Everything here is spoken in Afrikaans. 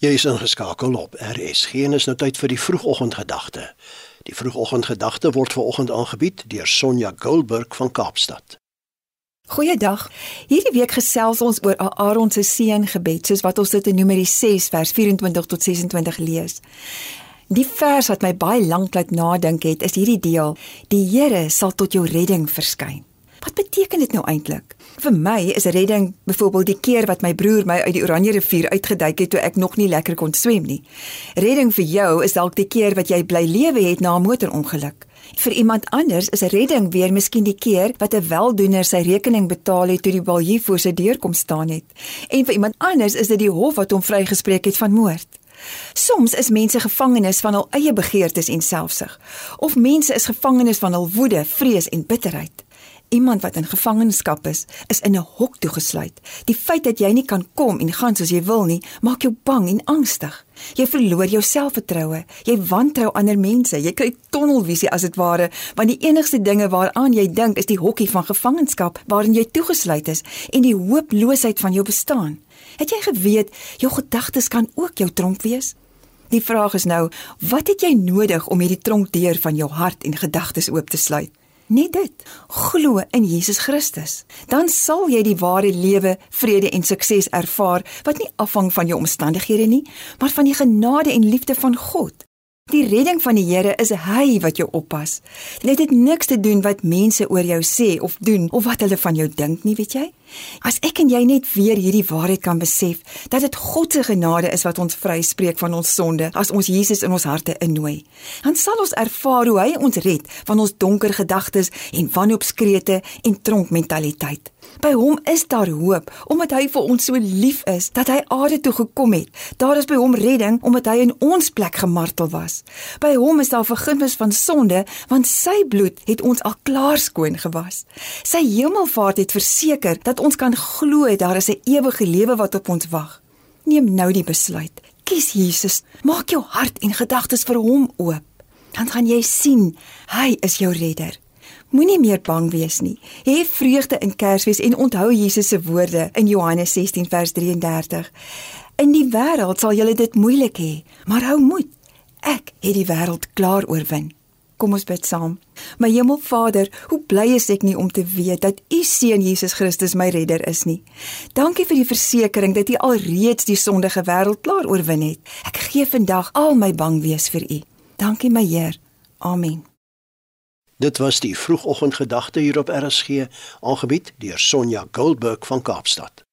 Jy is ingeskakel op RSG en is nou tyd vir die vroegoggendgedagte. Die vroegoggendgedagte word veraloggend aangebied deur Sonja Goldberg van Kaapstad. Goeiedag. Hierdie week gesels ons oor Aaron se seëngebed, soos wat ons dit in Numeri 6 vers 24 tot 26 lees. Die vers wat my baie lank laat nadink het, is hierdie deel: Die Here sal tot jou redding verskyn. Wat beteken dit nou eintlik? Vir my is redding byvoorbeeld die keer wat my broer my uit die Oranje rivier uitgeduik het toe ek nog nie lekker kon swem nie. Redding vir jou is dalk die keer wat jy bly lewe het na 'n motorongeluk. Vir iemand anders is redding weer miskien die keer wat 'n weldoener sy rekening betaal het toe die baljief voor sy deur kom staan het. En vir iemand anders is dit die hof wat hom vrygespreek het van moord. Soms is mense gevangenes van hul eie begeertes en selfsug, of mense is gevangenes van hul woede, vrees en bitterheid. Iemand wat in gevangenskap is, is in 'n hok toegesluit. Die feit dat jy nie kan kom en gaan soos jy wil nie, maak jou bang en angstig. Jy verloor jou selfvertroue. Jy wantrou ander mense. Jy kry tunnelvisie as dit ware, want die enigste dinge waaraan jy dink is die hokkie van gevangenskap waarin jy toegesluit is en die hooploosheid van jou bestaan. Het jy geweet jou gedagtes kan ook jou tronk wees? Die vraag is nou, wat het jy nodig om hierdie tronkdeur van jou hart en gedagtes oop te sluit? Net dit. Glo in Jesus Christus. Dan sal jy die ware lewe, vrede en sukses ervaar wat nie afhang van jou omstandighede nie, maar van die genade en liefde van God. Die redding van die Here is hy wat jou oppas. Dit het niks te doen wat mense oor jou sê of doen of wat hulle van jou dink nie, weet jy? As ek en jy net weer hierdie waarheid kan besef dat dit God se genade is wat ons vryspreek van ons sonde as ons Jesus in ons harte innooi, dan sal ons ervaar hoe hy ons red van ons donker gedagtes en wanhoopskrete en tronkmentaliteit. By hom is daar hoop omdat hy vir ons so lief is dat hy aarde toe gekom het. Daar is by hom redding omdat hy in ons plek gemartel was. By hom is daar vergifnis van sonde want sy bloed het ons al klaar skoon gewas. Sy hemelvaart het verseker dat ons kan glo daar is 'n ewige lewe wat op ons wag. Neem nou die besluit. Kies Jesus. Maak jou hart en gedagtes vir hom oop. Dan gaan jy sien hy is jou redder. Moenie meer bang wees nie. Hê vreugde in Kersfees en onthou Jesus se woorde in Johannes 16 vers 33. In die wêreld sal julle dit moeilik hê, maar hou moed. Ek het die wêreld klaar oorwin. Kom ons bid saam. My Hemelvader, hoe bly is ek nie om te weet dat U seun Jesus Christus my redder is nie. Dankie vir die versekering dat U alreeds die sondige wêreld klaar oorwin het. Ek gee vandag al my bang wees vir U. Dankie my Heer. Amen. Dit was die vroegoggendgedagte hier op RSG, aangebied deur Sonja Goldberg van Kaapstad.